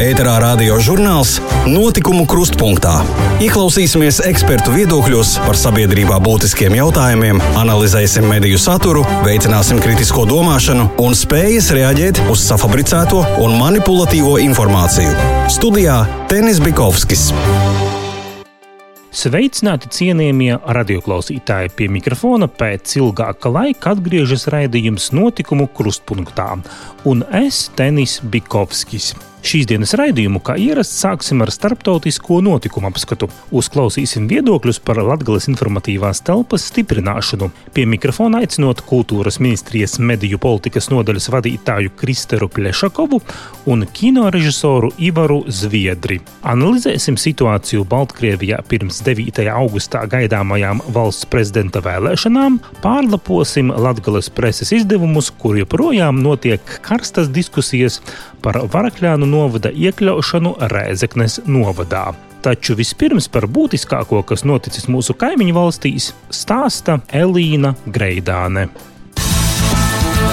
ēterā radio žurnāls Notikumu krustpunktā. Ieklausīsimies ekspertu viedokļos par sabiedrībā būtiskiem jautājumiem, analizēsim mediju saturu, veicināsim kritisko domāšanu un spējas reaģēt uz safabricēto un manipulatīvo informāciju. Studijā Tenis Bikovskis. Sveicināti cienījamie radioklausītāji pie mikrofona pēc ilgāka laika atgriežas raidījums notikumu krustpunktā, un es Tenis Bikovskis. Šīs dienas raidījumu, kā ierasts, sāksim ar starptautisko notikumu apskatu. Uzklausīsim viedokļus par Latvijas informatīvās telpas stiprināšanu. Pie mikrofona aicinot kultūras ministrijas mediju politikas nodaļas vadītāju Kristeru Plešakovu un kino režisoru Ivaru Zviedri. Analizēsim situāciju Baltkrievijā pirms 9. augustā gaidāmajām valsts prezidenta vēlēšanām, pārlaposim Latvijas preses izdevumus, kur joprojām notiek karstas diskusijas par Varakļānu novada iekļaušanu Rēzeknes novadā. Taču vispirms par būtiskāko, kas noticis mūsu kaimiņu valstīs, stāsta Elīna Greidāne.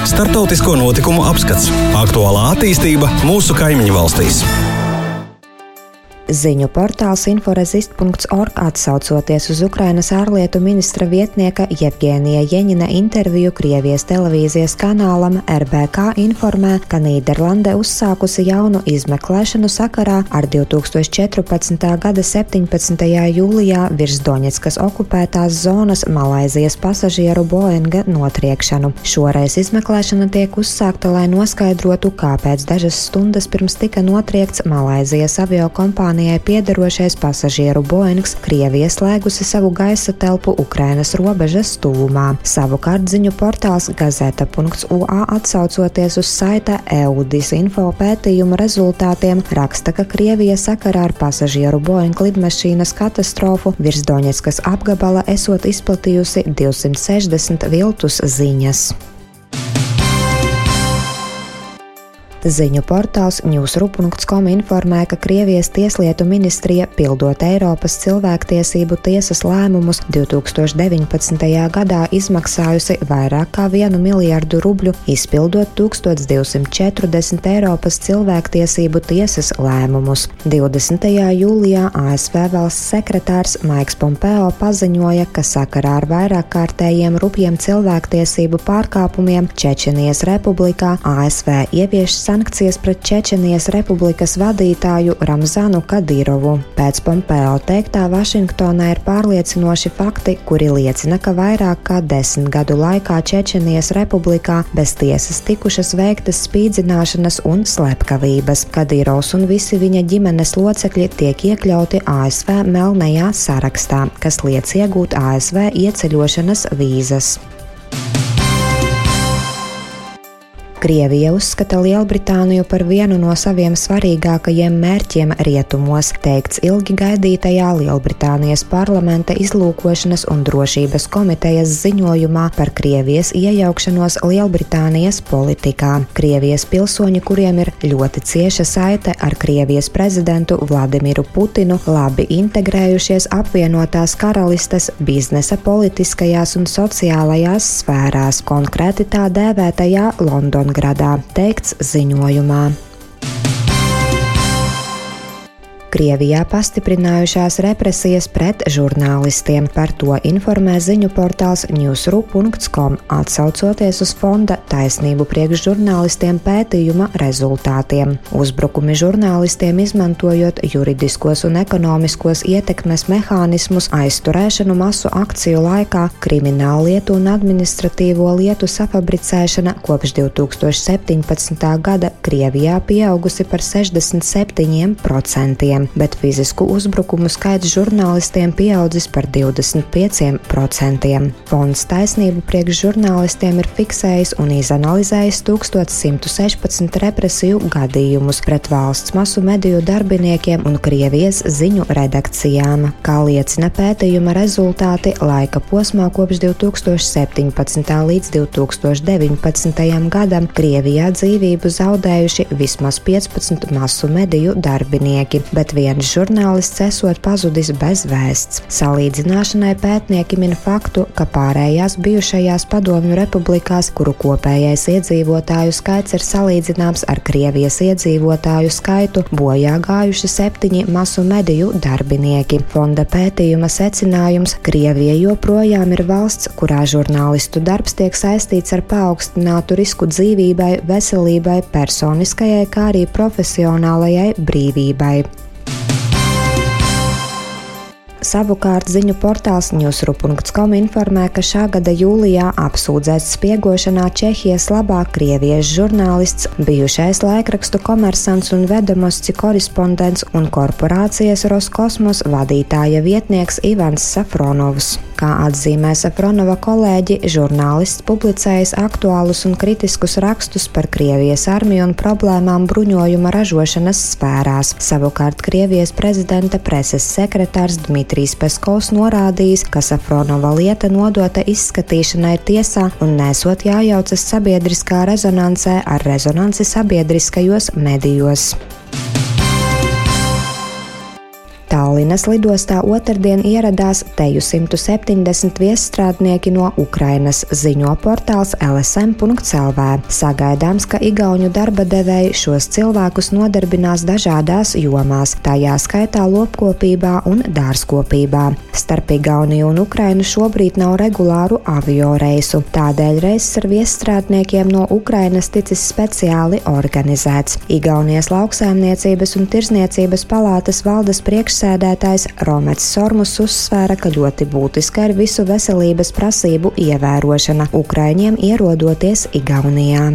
Startautisko notikumu apskats - aktuālā attīstība mūsu kaimiņu valstīs. Ziņu portāls inforezist.org atsaucoties uz Ukrainas ārlietu ministra vietnieka Jevģēnija Jeņina interviju Krievijas televīzijas kanālam RBK informē, ka Nīderlande uzsākusi jaunu izmeklēšanu sakarā ar 2014. gada 17. jūlijā virs Doņetskas okupētās zonas Malaizijas pasažieru Boeinga notriekšanu. Šoreiz izmeklēšana tiek uzsākta, lai noskaidrotu, kāpēc dažas stundas pirms tika notriekts Malaizijas avio kompānijas kompānijai piederošais pasažieru Boeings Krievija slēgusi savu gaisa telpu Ukrainas robežas tūmā. Savukārt ziņu portāls Gazeta.ua atsaucoties uz saita EUDIS info pētījuma rezultātiem raksta, ka Krievija sakarā ar pasažieru Boeing lidmašīnas katastrofu virs Doņetskas apgabala esot izplatījusi 260 viltus ziņas. Ziņu portāls Newsru.com informē, ka Krievijas tieslietu ministrija, pildot Eiropas cilvēktiesību tiesas lēmumus, 2019. gadā izmaksājusi vairāk kā 1 miljardu rubļu, izpildot 1240 Eiropas cilvēktiesību tiesas lēmumus. 20. jūlijā ASV valsts sekretārs Maiks Pompeo paziņoja, ka sakarā ar vairāk kārtējiem rupjiem cilvēktiesību pārkāpumiem Čečenijas republikā ASV ievieš sankcijas pret Čečenijas republikas vadītāju Ramzanu Kadīrovu. Pēc Pompeo teiktā Vašingtonā ir pārliecinoši fakti, kuri liecina, ka vairāk kā desmit gadu laikā Čečenijas republikā bez tiesas tikušas veiktas spīdzināšanas un slepkavības. Kadīrovs un visi viņa ģimenes locekļi tiek iekļauti ASV melnajā sarakstā, kas liec iegūt ASV ieceļošanas vīzas. Krievija uzskata Lielbritāniju par vienu no saviem svarīgākajiem mērķiem rietumos, teikts ilgi gaidītajā Lielbritānijas parlamenta izlūkošanas un drošības komitejas ziņojumā par Krievijas iejaukšanos Lielbritānijas politikā. Krievijas pilsoņi, kuriem ir ļoti cieša saite ar Krievijas prezidentu Vladimiru Putinu, labi integrējušies apvienotās karalistes biznesa, politiskajās un sociālajās sfērās, konkrēti tā dēvētajā Londonas Leningradā, teikts ziņojumā. Krievijā pastiprinājušās represijas pret žurnālistiem. Par to informē ziņu portāls newsru.com, atsaucoties uz fonda taisnību priekš žurnālistiem pētījuma rezultātiem. Uzbrukumi žurnālistiem izmantojot juridiskos un ekonomiskos ietekmes mehānismus, aizturēšanu masu akciju laikā, kriminālu lietu un administratīvo lietu safabricēšana kopš 2017. gada Krievijā pieaugusi par 67% gadiem, bet fizisku uzbrukumu skaits žurnālistiem pieaudzis par 25%. Fonds taisnību priekš žurnālistiem ir fiksējis un izanalizējis 1116 represiju gadījumus pret valsts masu mediju darbiniekiem un Krievijas ziņu redakcijām. Kā liecina pētījuma rezultāti, laika posmā kopš 2017. līdz 2019. gadam Krievijā dzīvību zaudējuši vismaz 15 masu mediju darbinieki, bet bet viens žurnālists esot pazudis bez vēsts. Salīdzināšanai pētnieki min faktu, ka pārējās bijušajās padomju republikās, kuru kopējais iedzīvotāju skaits ir salīdzināms ar Krievijas iedzīvotāju skaitu, bojā gājuši septiņi masu mediju darbinieki. Fonda pētījuma secinājums - Krievija joprojām ir valsts, kurā žurnālistu darbs tiek saistīts ar paaugstinātu risku dzīvībai, veselībai, personiskajai, kā arī profesionālajai brīvībai. Savukārt ziņu portāls Newsru.com informē, ka šā gada jūlijā apsūdzēts spiegošanā Čehijas labā krieviešu žurnālists, bijušais laikrakstu komersants un vedamosti korespondents un korporācijas Roskosmos vadītāja vietnieks Ivans Safronovs. Kā atzīmē Safronova kolēģi, žurnālists publicējis aktuālus un kritiskus rakstus par Krievijas armiju un problēmām bruņojuma ražošanas sfērās. Savukārt Krievijas prezidenta preses sekretārs Dmitrijs Peskovs norādījis, ka Safronova lieta nodota izskatīšanai tiesā un nesot jājaucas sabiedriskā rezonansē ar rezonanci sabiedriskajos medijos. Tallinas lidostā otrdien ieradās teju 170 viesstrādnieki no Ukrainas, ziņo portāls LSM.CLV. Sagaidāms, ka igauņu darba devēji šos cilvēkus nodarbinās dažādās jomās, tajā skaitā lopkopībā un dārzkopībā. Starp Igauniju un Ukrainu šobrīd nav regulāru avio reisu, tādēļ reiss ar viesstrādniekiem no Ukrainas ticis speciāli organizēts. Igaunijas lauksēmniecības un tirzniecības palātas valdes priekšsēdētājs priekšsēdētājs Romets Sormus uzsvēra, ka ļoti būtiska ir visu veselības prasību ievērošana Ukraiņiem ierodoties Igaunijā.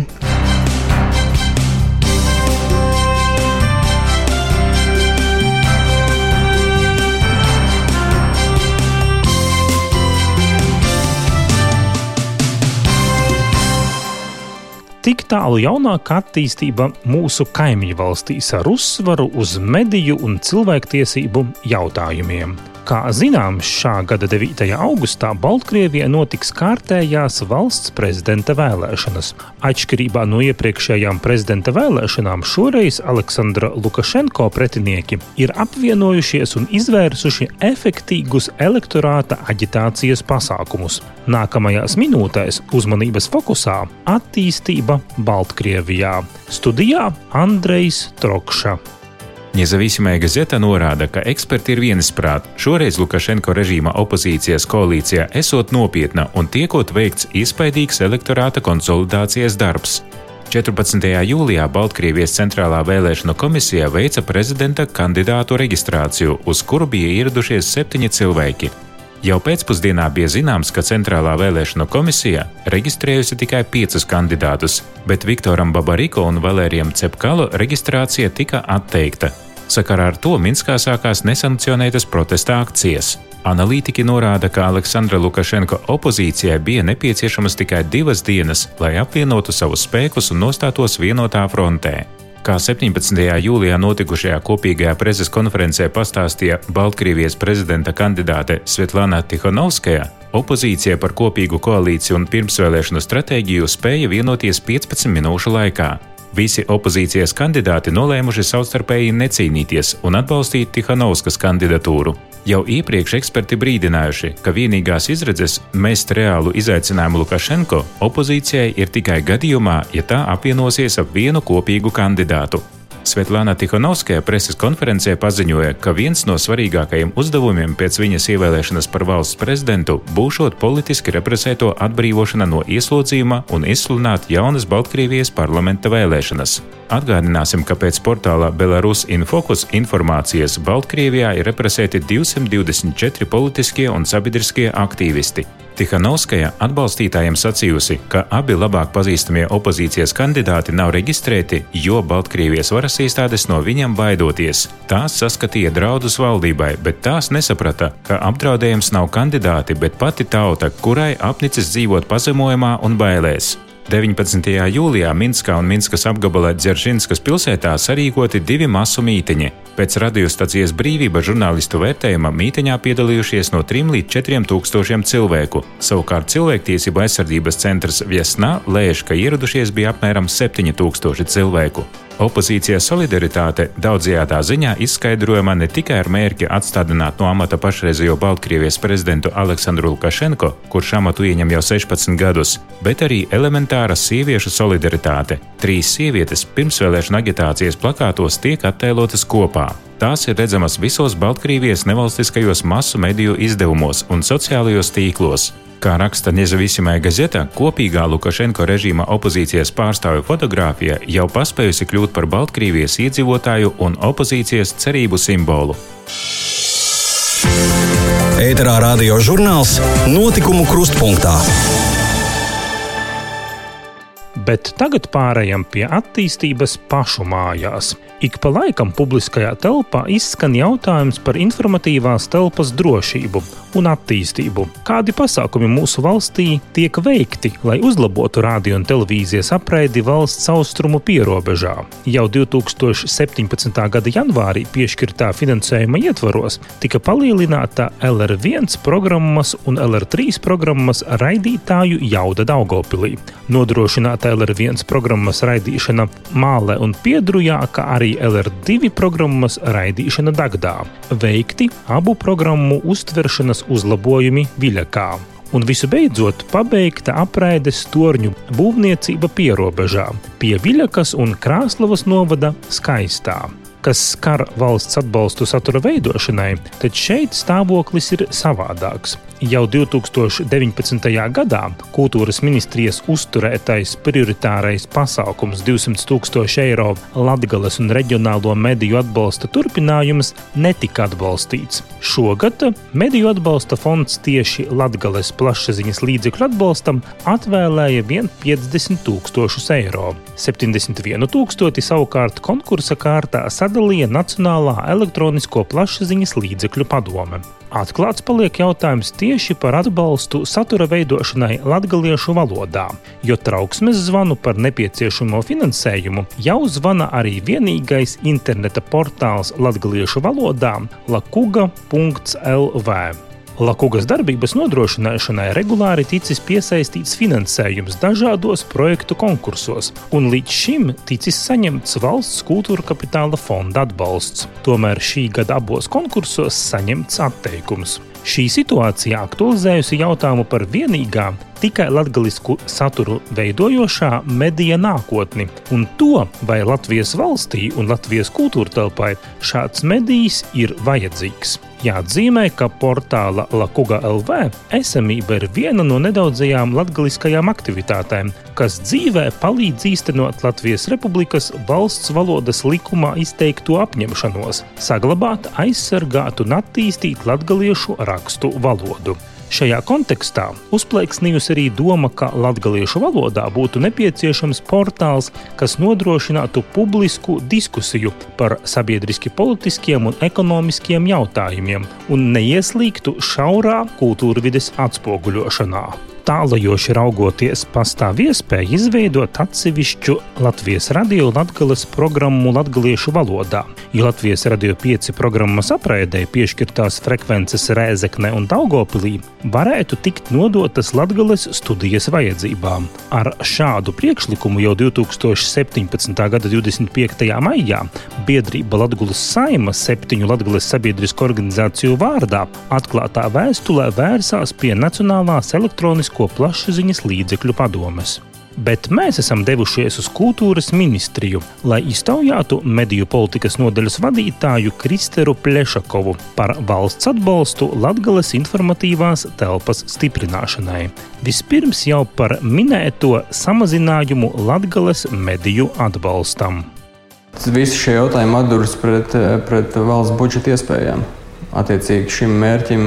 Tālu jaunāka attīstība mūsu kaimiņu valstīs ar uzsvaru uz mediju un cilvēktiesību jautājumiem. Kā zināms, šā gada 9. augustā Baltkrievijā notiks kārtējās valsts prezidenta vēlēšanas. Atšķirībā no iepriekšējām prezidenta vēlēšanām, šoreiz Aleksandra Lukašenko pretinieki ir apvienojušies un izvērsuši efektīgus elektorāta aģitācijas pasākumus. Nākamajās minūtēs uzmanības fokusā - attīstība Baltkrievijā. Studijā Andrejs Trokša. Nezavisimai gazeta norāda, ka eksperti ir viensprāt. Šoreiz Lukašenko režīma opozīcijas koalīcijā esot nopietna un tiekot veikts iespaidīgs elektorāta konsolidācijas darbs. 14. jūlijā Baltkrievijas centrālā vēlēšanu komisija veica prezidenta kandidātu reģistrāciju, uz kuru bija ieradušies septiņi cilvēki. Jau pēcpusdienā bija zināms, ka Centrālā vēlēšanu komisija reģistrējusi tikai piecus kandidātus, bet Viktoram Babariko un Valērijam Cepkalu reģistrācija tika atteikta, Sakarā ar to Minskā sākās nesankcionētas protesta akcijas. Analītiķi norāda, ka Aleksandra Lukašenko opozīcijai bija nepieciešamas tikai divas dienas, lai apvienotu savus spēkus un nostātos vienotā frontē. Kā 17. jūlijā notikušajā kopīgajā preses konferencē pastāstīja Baltkrievijas prezidenta kandidāte Svetlana Tihanovskaja, opozīcija par kopīgu koalīciju un pirmsvēlēšanu stratēģiju spēja vienoties 15 minūšu laikā. Visi opozīcijas kandidāti nolēmuši savstarpēji necīnīties un atbalstīt Tihanovskas kandidatūru. Jau iepriekš eksperti brīdinājuši, ka vienīgās izredzes mest reālu izaicinājumu Lukašenko opozīcijai ir tikai gadījumā, ja tā apvienosies ap vienu kopīgu kandidātu. Svetlana Tihanovskaja preses konferencē paziņoja, ka viens no svarīgākajiem uzdevumiem pēc viņas ievēlēšanas par valsts prezidentu būšot politiski represēto atbrīvošana no ieslodzījuma un izsludināt jaunas Baltkrievijas parlamenta vēlēšanas. Atgādināsim, ka pēc portāla Belarus Infocus informācijas Baltkrievijā ir represēti 224 politiskie un sabiedriskie aktīvisti. Tihanovskaja atbalstītājiem sacījusi, ka abi labāk pazīstamie opozīcijas kandidāti nav reģistrēti, jo Baltkrievijas varas iestādes no viņiem baidoties. Tās saskatīja draudus valdībai, bet tās nesaprata, ka apdraudējums nav kandidāti, bet pati tauta, kurai apnicis dzīvot pazemojumā un bailēs. 19. jūlijā Minskā un Minskas apgabalā Dzeržīnskas pilsētā sarīkoti divi masu mītiņi. Pēc radiostacijas brīvība žurnālistu vērtējuma mītiņā piedalījušies no 3 līdz 4 tūkstošiem cilvēku. Savukārt cilvēktiesību aizsardzības centrs Viesnā lēš, ka ieradušies bija apmēram 7 tūkstoši cilvēku. Opozīcijas solidaritāte daudzajā ziņā izskaidrojama ne tikai ar mērķi atstādināt no amata pašreizējo Baltkrievijas prezidentu Aleksandru Lukašenko, kurš amatu ieņem jau 16 gadus, bet arī elementāra sieviešu solidaritāte. Trīs sievietes pirmsvēlēšana agitācijas plakātos tiek attēlotas kopā. Tās ir redzamas visos Baltkrievijas nevalstiskajos masu mediju izdevumos un sociālajos tīklos. Kā raksta Nezavisimai gazeta, kopīgā Lukašenko režīma opozīcijas pārstāvju fotografija jau paspējusi kļūt par Baltkrievijas iedzīvotāju un opozīcijas cerību simbolu. Ēterā radio žurnāls Notikumu krustpunktā. Bet tagad pārējām pie attīstības pašu mājās. Ik pa laikam publiskajā telpā izskan jautājums par informatīvās telpas drošību un attīstību. Kādi pasākumi mūsu valstī tiek veikti, lai uzlabotu radio un televīzijas apraidi valsts austrumu pierobežā? Jau 2017. gada janvārī piešķirtā finansējuma ietvaros tika palielināta LR1 programmas un LR3 programmas raidītāju jauda Daugopilī. Nodrošināta LR1 programmas raidīšana Mālē un Piedrujā, kā arī LR2 programmas raidīšana Dagdā, veikti abu programmu uztveršanas uzlabojumi Viļakā. Un visu beidzot, pabeigta apraides torņu būvniecība pierobežā pie Viļakas un Krāslavas novada Skaistā kas skar valsts atbalstu satura veidošanai, tad šeit stāvoklis ir savādāks. Jau 2019. gadā kultūras ministrijas uzturētais prioritārais pasākums 200 tūkstoši eiro Latvijas un reģionālo mediju atbalsta turpinājums netika atbalstīts. Šogad mediju atbalsta fonds tieši Latvijas plašsaziņas līdzekļu atbalstam atvēlēja 150 tūkstošus eiro. 71 tūkstoši savukārt konkursa kārtā sadalīja Nacionālā elektronisko plašsaziņas līdzekļu padome. Atklāts paliek jautājums tieši par atbalstu satura veidošanai latviešu valodā, jo trauksmes zvanu par nepieciešamo finansējumu jau zvana arī vienīgais interneta portāls latviešu valodā lakuga.lv. Lakugas darbības nodrošināšanai regulāri ticis piesaistīts finansējums dažādos projektu konkursos, un līdz šim ticis saņemts valsts kultūra kapitāla fonda atbalsts. Tomēr šī gada abos konkursos saņemts atteikums. Šī situācija aktualizējusi jautājumu par vienīgā, tikai latviešu saturu veidojošā medija nākotni un to, vai Latvijas valstī un Latvijas kultūra telpai šāds medijs ir vajadzīgs. Jāatzīmē, ka portāla Lakuga LV esamība ir viena no nedaudzajām latgaliskajām aktivitātēm, kas dzīvē palīdz īstenot Latvijas Republikas valsts valodas likumā izteikto apņemšanos saglabāt, aizsargāt un attīstīt latgaliešu rakstu valodu. Šajā kontekstā uzplaiksnījusi arī doma, ka latviešu valodā būtu nepieciešams portāls, kas nodrošinātu publisku diskusiju par sabiedriski politiskiem un ekonomiskiem jautājumiem un neieslīgtu šaurā kultūra vides atspoguļošanā tālajoši raugoties, pastāv iespēja izveidot atsevišķu Latvijas radio latgales programmu latgaliešu valodā, jo Latvijas radio 5 programmas apraidē piešķirtās frekvences Rēzekne un Daugopilī varētu tikt nodotas latgales studijas vajadzībām. Ar šādu priekšlikumu jau 2017. gada 25. maijā biedrība Latgulas saima septiņu latgales sabiedrisku organizāciju vārdā atklātā vēstulē vērsās pie Nacionālās elektroniskās Publisko plašsaziņas līdzekļu padomes. Bet mēs esam devušies uz kultūras ministriju, lai iztaujātu mediju politikas nodaļas vadītāju Kristeru Plešakovu par valsts atbalstu Latvijas informatīvās telpas stiprināšanai. Vispirms jau par minēto samazinājumu Latvijas mediju atbalstam. Visi šie jautājumi atduras pret, pret valsts budžeta iespējām. Attiecīgi šim mērķim,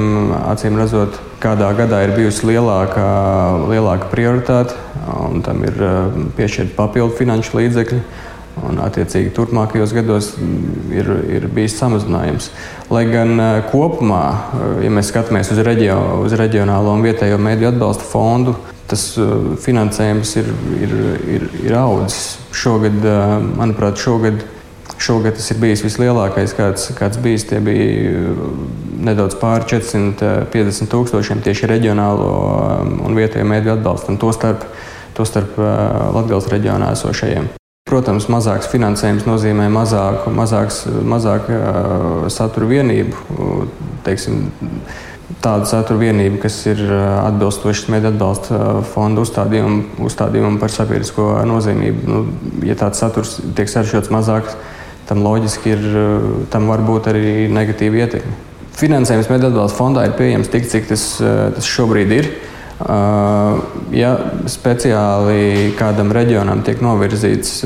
acīm redzot, kādā gadā ir bijusi lielāka, lielāka prioritāte, un tam ir eh, piešķirta papildu finanšu līdzekļi. Un, attiecīgi, turpmākajos gados ir, ir bijis samazinājums. Lai gan eh, kopumā, eh, ja mēs skatāmies uz, reģio, uz reģionālo un vietējo mēdīju atbalsta fondu, tas finansējums ir, ir, ir, ir audzis. Šogad, manuprāt, šogad Šogad tas ir bijis vislielākais, kāds, kāds bijis. Tie bija uh, nedaudz pāri 450 tūkstošiem tieši reģionālo um, un vietējo mēdīju atbalstam, tostarp, tostarp uh, Latvijas reģionā esošajiem. Protams, mazāks finansējums nozīmē mazāku, mazāks, mazāk uh, satura vienību. Teiksim, tādu satura vienību, kas ir atbilstošas mediju atbalsta fonda uzstādījumam, uzstādījumam par sabiedrisko nozīmību. Nu, ja tāds saturs tiek sarežģīts mazāk, tam loģiski ir, tam var būt arī negatīva ietekme. Finansējums mediju atbalsta fondā ir pieejams tik, cik tas, tas šobrīd ir. Uh, ja speciāli kādam reģionam tiek novirzīts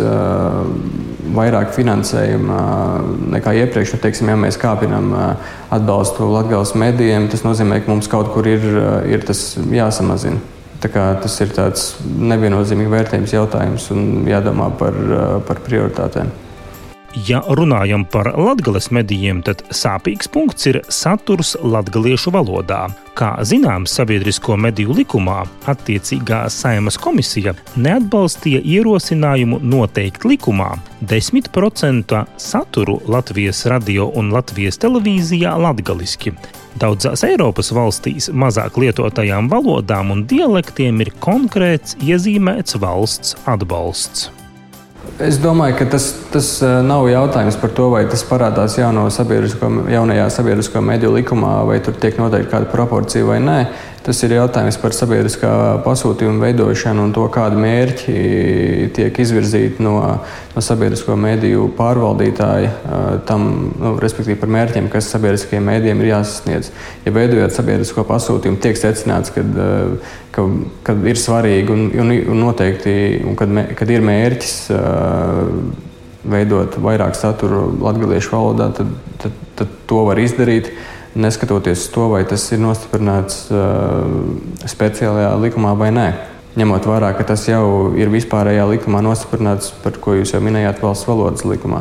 vairāk finansējuma nekā iepriekš, nu, teiksim, ja mēs kāpinām atbalstu Latvijas medijiem, tas nozīmē, ka mums kaut kur ir, ir tas jāsamazina. Tas ir tāds neviennozīmīgs vērtējums jautājums un jādomā par, par prioritātēm. Ja runājam par latgales medijiem, tad sāpīgs punkts ir saturs latgaliešu valodā. Kā zināms, sabiedrisko mediju likumā attiecīgā saimas komisija neatbalstīja ierosinājumu noteikt likumā 10% saturu Latvijas radio un Latvijas televīzijā latgaliski. Daudzās Eiropas valstīs mazāk lietotajām valodām un dialektiem ir konkrēts iezīmēts valsts atbalsts. Es domāju, ka tas, tas nav jautājums par to, vai tas parādās jauno sabiedrisko, jaunajā sabiedrisko mediju likumā, vai tur tiek noteikti kāda proporcija vai nē. Tas ir jautājums par sabiedriskā pasūtījuma veidošanu un to, kādi mērķi tiek izvirzīti no, no sabiedrisko mediju pārvaldītāja, tam, nu, respektīvi par mērķiem, kas sabiedriskajiem mēdījiem ir jāsasniedz. Ja veidojot sabiedrisko pasūtījumu, tiek secināts, ka, ka, ka ir svarīgi un, un, un noteikti, un kad, kad ir mērķis veidot vairāk satura latviešu valodā, tad, tad, tad to var izdarīt neskatoties to, vai tas ir nostiprināts uh, speciālajā likumā vai nē. Ņemot vērā, ka tas jau ir vispārējā likumā nostiprināts, par ko jūs jau minējāt, valsts valodas likumā.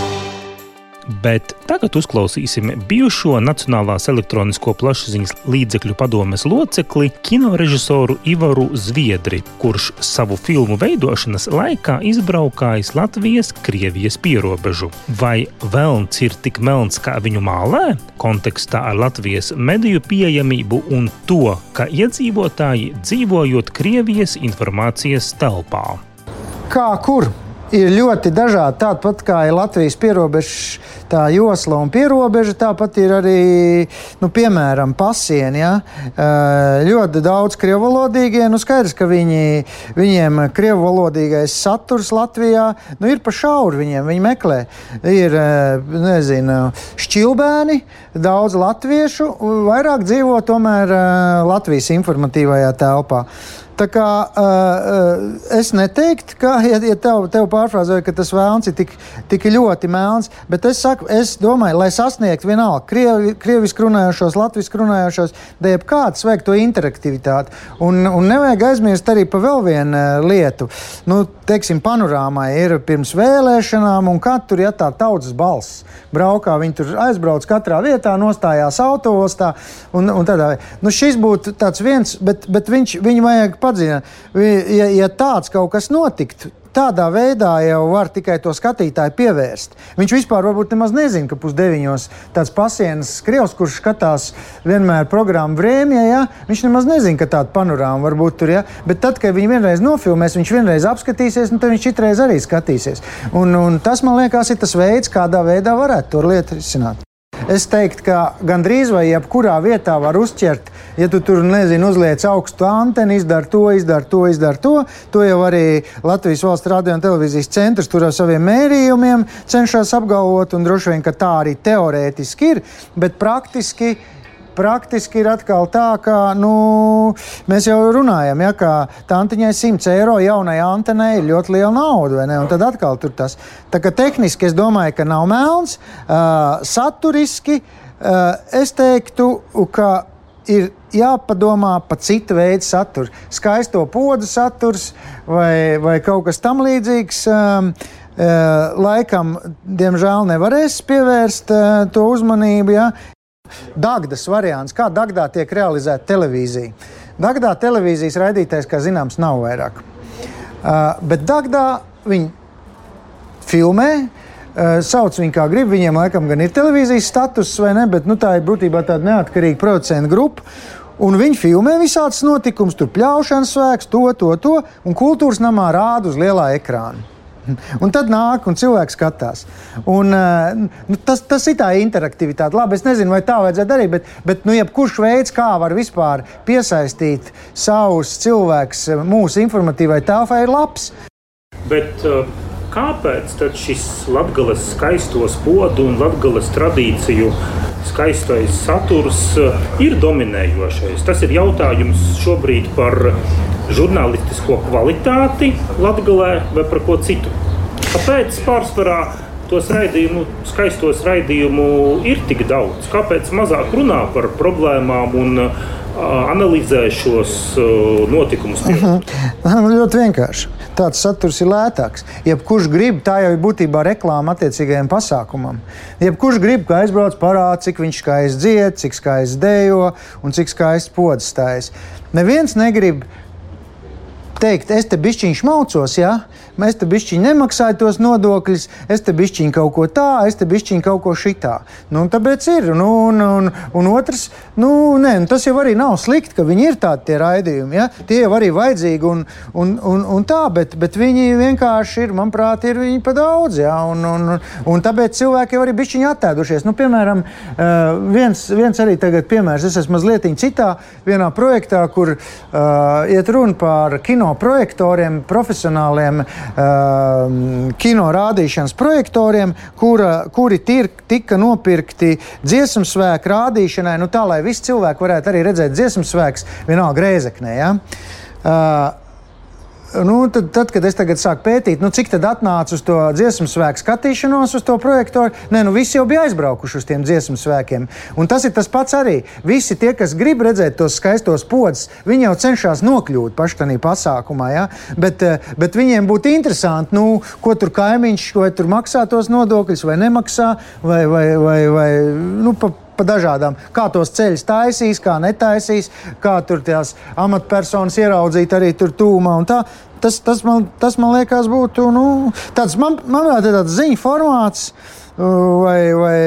Bet tagad uzklausīsim bijušo Nacionālās elektronisko plašsaziņas līdzekļu padomes locekli, kinorežisoru Ivaru Zviedri, kurš savu filmu veidošanas laikā izbraukājis Latvijas-Krievijas pierobežu. Vai velns ir tik melns, kā viņu mālē? Kontekstā ar Latvijas mediju pieejamību un to, ka iedzīvotāji dzīvojot Krievijas informācijas telpā. Kā kur? Ir ļoti dažādi. Tāpat kā ir Latvijas pierobeža josla un pierobeža, tāpat ir arī, nu, piemēram, pasieni. Ja? Ļoti daudz krievalodīgie, nu skaidrs, ka viņi, viņiem krievalodīgais saturs Latvijā nu, ir pa šauru viņiem, viņi meklē. Ir, nezinu, šķilbēni, daudz latviešu, vairāk dzīvo tomēr Latvijas informatīvajā telpā. Tā kā uh, es neteiktu, ka, ja, ja tev, tev pārfrāzēju, ka tas vēlns ir tik, tik ļoti melns, bet es, saku, es domāju, lai sasniegtu vienalga krievi, krieviski runājošos, latviešu runājošos, dēļ kādas vajag to interaktivitāti. Un, un nevajag aizmirst arī par vēl vienu lietu. Nu, teiksim, panorāmā ir pirms vēlēšanām, un katru, ja tā tautas balss braukā, viņi tur aizbrauc katrā vietā, nostājās autostā. Un, un tādā, nu, šis būtu viens, bet, bet viņš, viņu vajag padarīt atzīmē, ja, ja tāds kaut kas notiktu, tādā veidā jau var tikai to skatītāju pievērst. Viņš vispār varbūt nemaz nezina, ka pusdeviņos tāds pasienas skrievs, kurš skatās vienmēr programmu brēmjā, ja, viņš nemaz nezina, ka tāda panorāma var būt tur. Ja. Bet tad, kad viņi vienreiz nofilmēs, viņš vienreiz apskatīsies, un tad viņš citreiz arī skatīsies. Un, un tas, man liekas, ir tas veids, kādā veidā varētu to lietu risināt. Es teiktu, ka gandrīz vai jebkurā vietā var uzķert, ja tu tur nezini, uzliec augstu anteni, izdara to, izdara to, izdara to. To jau arī Latvijas valsts radio un televīzijas centrs tur ar saviem mērījumiem cenšas apgalvot, un droši vien, ka tā arī teorētiski ir, bet praktiski praktiski ir atkal tā, ka nu, mēs jau runājam, ja, ka tantiņai 100 eiro jaunai antenai ir ļoti liela nauda. Tad atkal tur tas. Tā kā tehniski es domāju, ka nav melns, uh, saturiski uh, es teiktu, ka ir jāpadomā par citu veidu saturu. Skaisto podu saturs vai, vai kaut kas tam līdzīgs. Um, laikam, diemžēl, nevarēs pievērst uh, to uzmanību. Ja? Dagdas variants, kā Dagdā tiek realizēta televīzija. Dagdā televīzijas raidītājs, kā zināms, nav vairāk. Uh, bet Dagdā viņi filmē, uh, sauc viņu kā grib. Viņiem laikam gan ir televīzijas status, vai ne, bet nu, tā ir būtībā tāda neatkarīga producentu grupa. Un viņi filmē visādus notikumus, tur pļaušanas svēks, to, to, to, un kultūras namā rāda uz lielā ekrāna. Un tad nāk, un cilvēks skatās. Un, nu, tas, tas ir tā interaktivitāte. Labi, es nezinu, vai tā vajadzētu darīt, bet, bet nu, jebkurš veids, kā var vispār piesaistīt savus cilvēkus mūsu informatīvai telpai, ir labs. Bet, kāpēc šis latgales skaistos podu un latgales tradīciju skaistais saturs ir dominējošais? Tas ir jautājums šobrīd par žurnālistisko kvalitāti Latvijā vai par ko citu. Kāpēc pārsvarā tos raidījumu, skaistos raidījumu ir tik daudz? Kāpēc mazāk runā par problēmām un analizē šos notikumus? Uh -huh. Ļoti vienkārši. Tāds saturs ir lētāks. Jebkurš grib, tā jau ir būtībā reklāma attiecīgajam pasākumam. Jebkurš grib, ka aizbrauc parāda, cik viņš skaisti dzied, cik skaisti dejo un cik skaisti podas stājas. Neviens negrib teikt, es te bišķiņš maucos, ja? es te bišķiņu nemaksāju tos nodokļus, es te bišķiņu kaut ko tā, es te bišķiņu kaut ko šitā. Nu, tāpēc ir. Nu, un, un, un otrs, nu, nē, nu, tas jau arī nav slikti, ka viņi ir tādi raidījumi. Ja? Tie jau arī vajadzīgi un, un, un, un tā, bet, bet viņi vienkārši ir, manuprāt, ir viņi pa daudz. Ja? Un, un, un tāpēc cilvēki jau arī bišķiņi attēdušies. Nu, piemēram, viens, viens arī tagad piemērs, es esmu mazliet citā vienā projektā, kur uh, iet runa par kino projektoriem, profesionāliem uh, kino rādīšanas projektoriem, kura, kuri tir, tika nopirkti dziesmu svēku rādīšanai, nu, tā lai visi cilvēki varētu arī redzēt dziesmu svēks vienalga reizeknē. Ja? Uh, nu, tad, tad, kad es tagad sāku pētīt, nu, cik tad atnāca uz to dziesmu svēku skatīšanos, uz to projektoru, nē, nu, visi jau bija aizbraukuši uz tiem dziesmu svēkiem. Un tas ir tas pats arī. Visi tie, kas grib redzēt tos skaistos podus, viņi jau cenšas nokļūt pašā pasākumā. Ja? Bet, eh, bet viņiem būtu interesanti, nu, ko tur kaimiņš, vai tur maksā tos nodokļus, vai nemaksā, vai, vai, vai, vai nu, pa, pa dažādām, kā tos ceļus taisīs, kā netaisīs, kā tur tās amatpersonas ieraudzīt arī tur tūmā un tā. Tas, tas, man, tas man liekas, būtu nu, tāds, man, manuprāt, tāds ziņu formāts. Vai, vai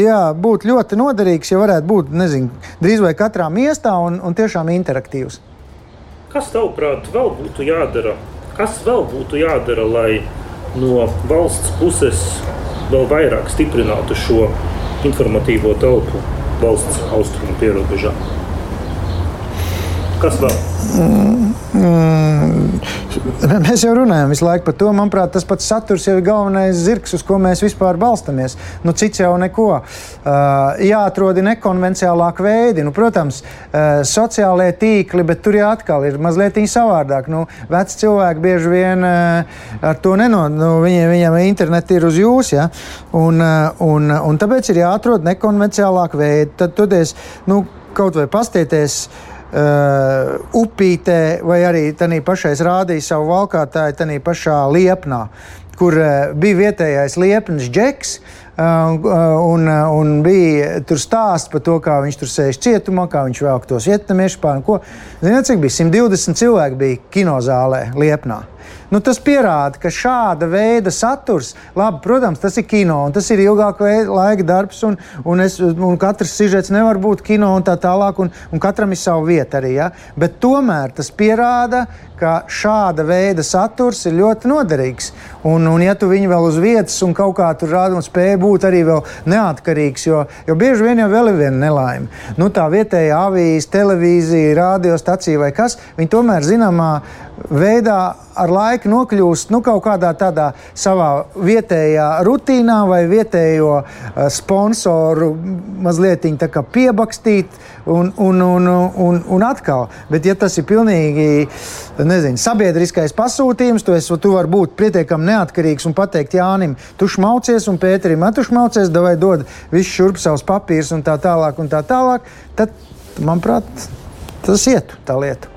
jā, būtu ļoti noderīgs, ja varētu būt nezinu, drīz vai katrā miestā un, un tiešām interaktīvs. Kas tavuprāt vēl būtu jādara? Kas vēl būtu jādara, lai no valsts puses vēl vairāk stiprinātu šo informatīvo telpu valsts austrumu pierobežā. Kas vēl? Mm, mm, mēs jau runājam visu laiku par to. Manuprāt, tas pats saturs jau ir galvenais zirgs, uz ko mēs vispār balstamies. Nu, cits jau neko. Uh, jāatrod nekonvencionālāk veidi. Nu, protams, uh, sociālajie tīkli, bet tur jau atkal ir mazliet savādāk. Nu, veci cilvēki bieži vien uh, ar to nenod. Nu, viņiem, viņiem interneti ir uz jums. Ja? Un, uh, un, un tāpēc ir jāatrod nekonvencionālāk veidi. Tad, tad es nu, kaut vai pastieties. Uh, uh, upītē, vai arī tādā pašā rādīja savu valkātāju, tādā pašā liepnā, kur uh, bija vietējais liepnis džeks. Uh, un, un bija tur stāsts par to, kā viņš tur sēž cietumā, kā viņš vēl tos vietnamiešus pār. Ziniet, cik bija 120 cilvēki bija kinozālē Liepnā. Nu, tas pierāda, ka šāda veida saturs, labi, protams, tas ir kino, un tas ir ilgāka laika darbs, un, un, es, un katrs sižets nevar būt kino un tā tālāk, un, un katram ir sava vieta arī. Ja? Bet tomēr tas pierāda, ka šāda veida saturs ir ļoti noderīgs. Un, un ja tu viņu vēl uz vietas un kaut kā tur rādi un spēj būt arī vēl neatkarīgs, jo, jo bieži vien jau vēl ir viena nelaime. Nu, tā vietējā avīze, televīzija, radiostacija vai kas, viņi tomēr zināmā veidā ar laiku nokļūst nu, kaut kādā tādā savā vietējā rutīnā vai vietējo uh, sponsoru mazliet piebakstīt un, un, un, un, un atkal. Bet, ja tas ir pilnīgi nezinu, sabiedriskais pasūtījums, tu, esi, tu vari būt pietiekami neatkarīgs un pateikt Jānim, tu šmaucies un Pēterim, tu šmaucies, vai dod visu šurp savus papīrus un tā tālāk un tā tālāk, tad, manuprāt, tas ietu tā lieta.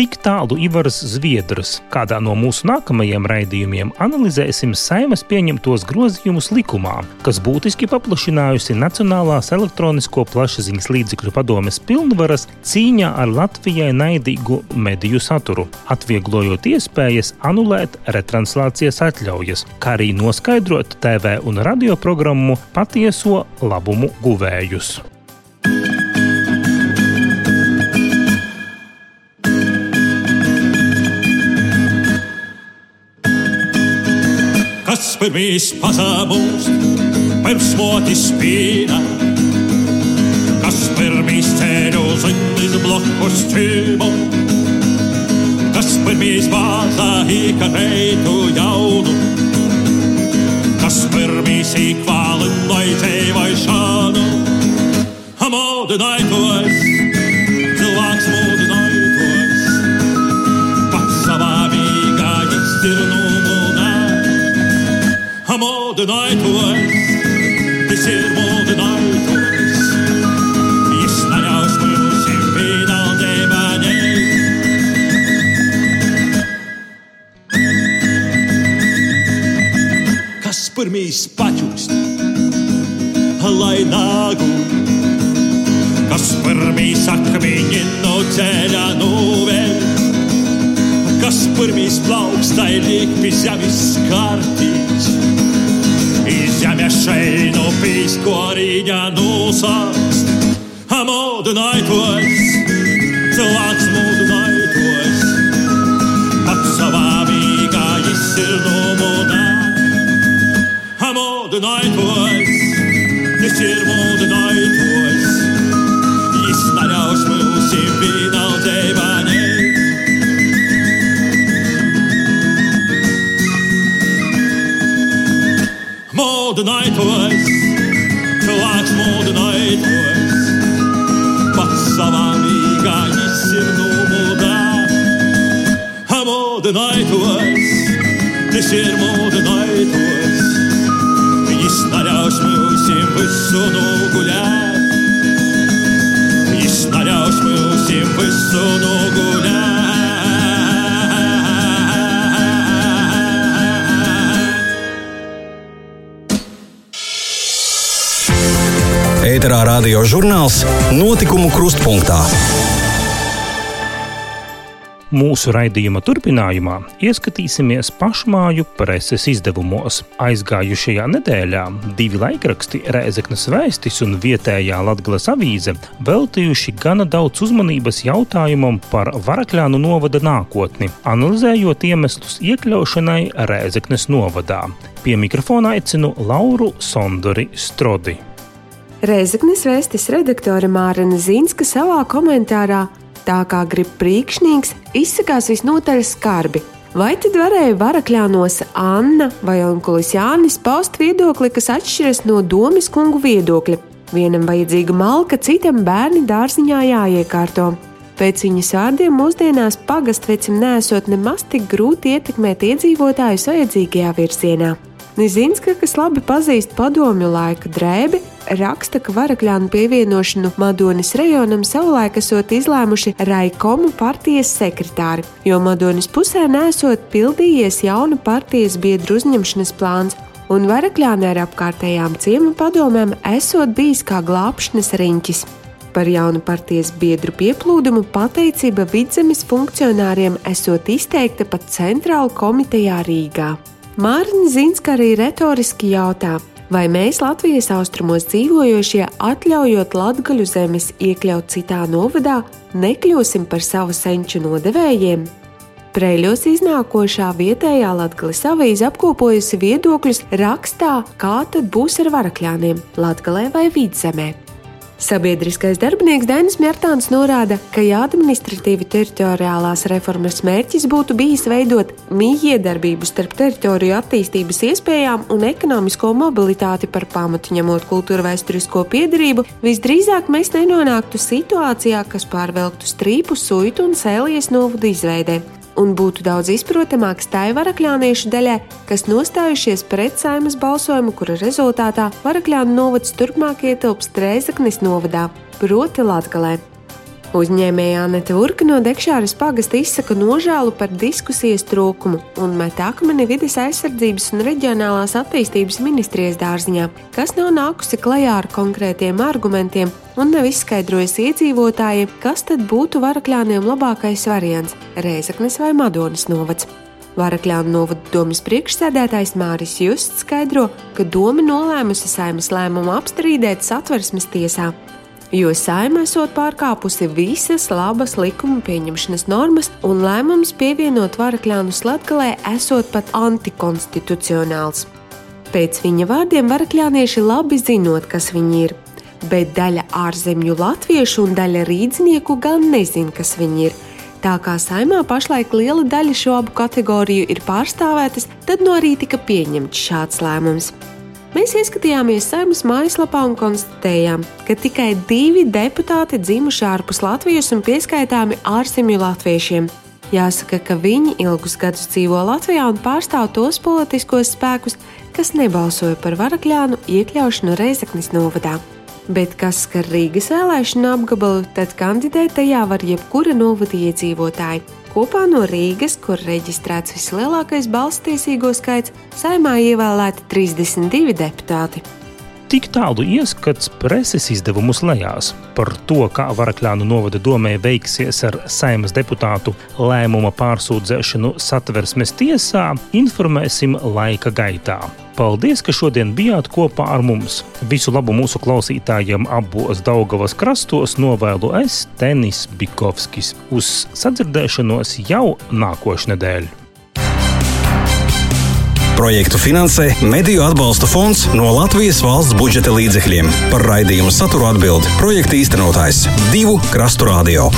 Tik tālu Ivars Zviedrs. Kādā no mūsu nākamajiem raidījumiem analizēsim saimas pieņemtos grozījumus likumā, kas būtiski paplašinājusi Nacionālās elektronisko plašsaziņas līdzekļu padomes pilnvaras cīņā ar Latvijai naidīgu mediju saturu, atvieglojot iespējas anulēt retranslācijas atļaujas, kā arī noskaidrot TV un radio programmu patieso labumu guvējus. Pirmīs pazemūst, pirms motis spīna, kas pirmīs ceļu zinnis blokus čīmu, kas pirmīs bāzā īkarētu jaunu, kas pirmīs īkvālināja dzīvošanu, amodinājos, cilvēks modernaitos, tas ir modernaitos. Jis neļaus mums ir vienaldībā Kas pirmīs paķūst, lai nāgu, kas pirmīs akmeņi no ceļa novēl, kas pirmīs plaukstai liek pie zemes kārtīs šeinu pīskoriņā nosāst. Amodinājos, cilvēks modinājos, pats savā mīgā izsir no modā. Amodinājos, es modinājos, cilvēks modinājos, pats savā mīgā izsir nomodā. Modinājos, tas ir modinājos, viņš neļaus mums visu noguļāt. Viņš neļaus mums visu noguļāt. Ēterā radio žurnāls Notikumu krustpunktā. Mūsu raidījuma turpinājumā ieskatīsimies pašmāju preses izdevumos. Aizgājušajā nedēļā divi laikraksti, Rēzeknas vēstis un vietējā Latvijas avīze, veltījuši gana daudz uzmanības jautājumam par Varakļānu novada nākotni, analizējot iemeslus iekļaušanai Rēzeknes novadā. Pie mikrofona aicinu Lauru Sondori Strodi. Reizeknis vēstis redaktore Mārena Zīnska savā komentārā, tā kā grib priekšnieks, izsakās visnotaļ skarbi. Vai tad varēja varakļānos Anna vai Onkulis Jānis paust viedokli, kas atšķiras no domas kungu viedokļa? Vienam vajadzīga malka, citam bērni dārziņā jāiekārto. Pēc viņas vārdiem mūsdienās pagastvecim nesot nemaz tik grūti ietekmēt iedzīvotājus vajadzīgajā virzienā. Nizinska, kas labi pazīst padomju laika drēbi, raksta, ka varakļānu pievienošanu Madonis rajonam savulaik esot izlēmuši Raikomu partijas sekretāri, jo Madonis pusē nesot pildījies jauna partijas biedru uzņemšanas plāns, un varakļāni ar apkārtējām ciemu padomēm esot bijis kā glābšanas riņķis. Par jaunu partijas biedru pieplūdumu pateicība vidzemes funkcionāriem esot izteikta pat centrāla komitejā Rīgā. Mārtiņa Zinska arī retoriski jautā, vai mēs Latvijas austrumos dzīvojošie, atļaujot latgaļu zemes iekļaut citā novadā, nekļūsim par savu senču nodevējiem? Preļos iznākošā vietējā Latvijas avīze apkopojusi viedokļus rakstā, kā tad būs ar varakļāniem Latvijā vai Vidzemē. Sabiedriskais darbinieks Dainis Mjārtāns norāda, ka ja administratīvi teritoriālās reformas mērķis būtu bijis veidot mījiedarbību starp teritoriju attīstības iespējām un ekonomisko mobilitāti par pamatu ņemot kultūra vēsturisko piedarību, visdrīzāk mēs nenonāktu situācijā, kas pārvelktu strīpu, suitu un sēlies novudu izveidē un būtu daudz izprotamāks tai varakļāniešu daļai, kas nostājušies pret saimas balsojumu, kura rezultātā varakļānu novads turpmāk ietilps Trēzaknis novadā, proti Latgalē. Uzņēmēja Anete Urka no Dekšāras pagasta izsaka nožēlu par diskusijas trūkumu un met akmeni vides aizsardzības un reģionālās attīstības ministrijas dārziņā, kas nav nākusi klajā ar konkrētiem argumentiem un nav izskaidrojusi iedzīvotājiem, kas tad būtu varakļāniem labākais variants - Rēzaknes vai Madonas novads. Varakļānu novada domas priekšsēdētājs Māris Justs skaidro, ka doma nolēmusi saimas lēmumu apstrīdēt satversmes tiesā, jo saima esot pārkāpusi visas labas likuma pieņemšanas normas un lēmums pievienot varakļānu slatgalē esot pat antikonstitucionāls. Pēc viņa vārdiem varakļānieši labi zinot, kas viņi ir, bet daļa ārzemju latviešu un daļa rīdznieku gan nezin, kas viņi ir. Tā kā saimā pašlaik liela daļa šo abu kategoriju ir pārstāvētas, tad no arī tika pieņemts šāds lēmums. Mēs ieskatījāmies saimnes mājaslapā un konstatējām, ka tikai divi deputāti dzimuši ārpus Latvijas un pieskaitāmi ārzemju latviešiem. Jāsaka, ka viņi ilgus gadus dzīvo Latvijā un pārstāv tos politiskos spēkus, kas nebalsoja par varakļānu iekļaušanu Reizeknas novadā. Bet kas skar Rīgas vēlēšanu apgabalu, tad kandidēt tajā var jebkura novada iedzīvotāja. Kopā no Rīgas, kur reģistrēts vislielākais balstiesīgo skaits, saimā ievēlēti 32 deputāti. Tik tālu ieskats preses izdevumus lejās par to, kā Varakļānu novada domē veiksies ar saimas deputātu lēmuma pārsūdzēšanu satversmes tiesā, informēsim laika gaitā. Paldies, ka šodien bijāt kopā ar mums. Visu labu mūsu klausītājiem abos Daugavas krastos novēlu es Tenis Bikovskis. Uz sadzirdēšanos jau nākošnedēļ. Projektu finansē Mediju atbalsta fonds no Latvijas valsts budžeta līdzekļiem. Par raidījumu saturu atbild projekta īstenotājs Divu Krastu Radio.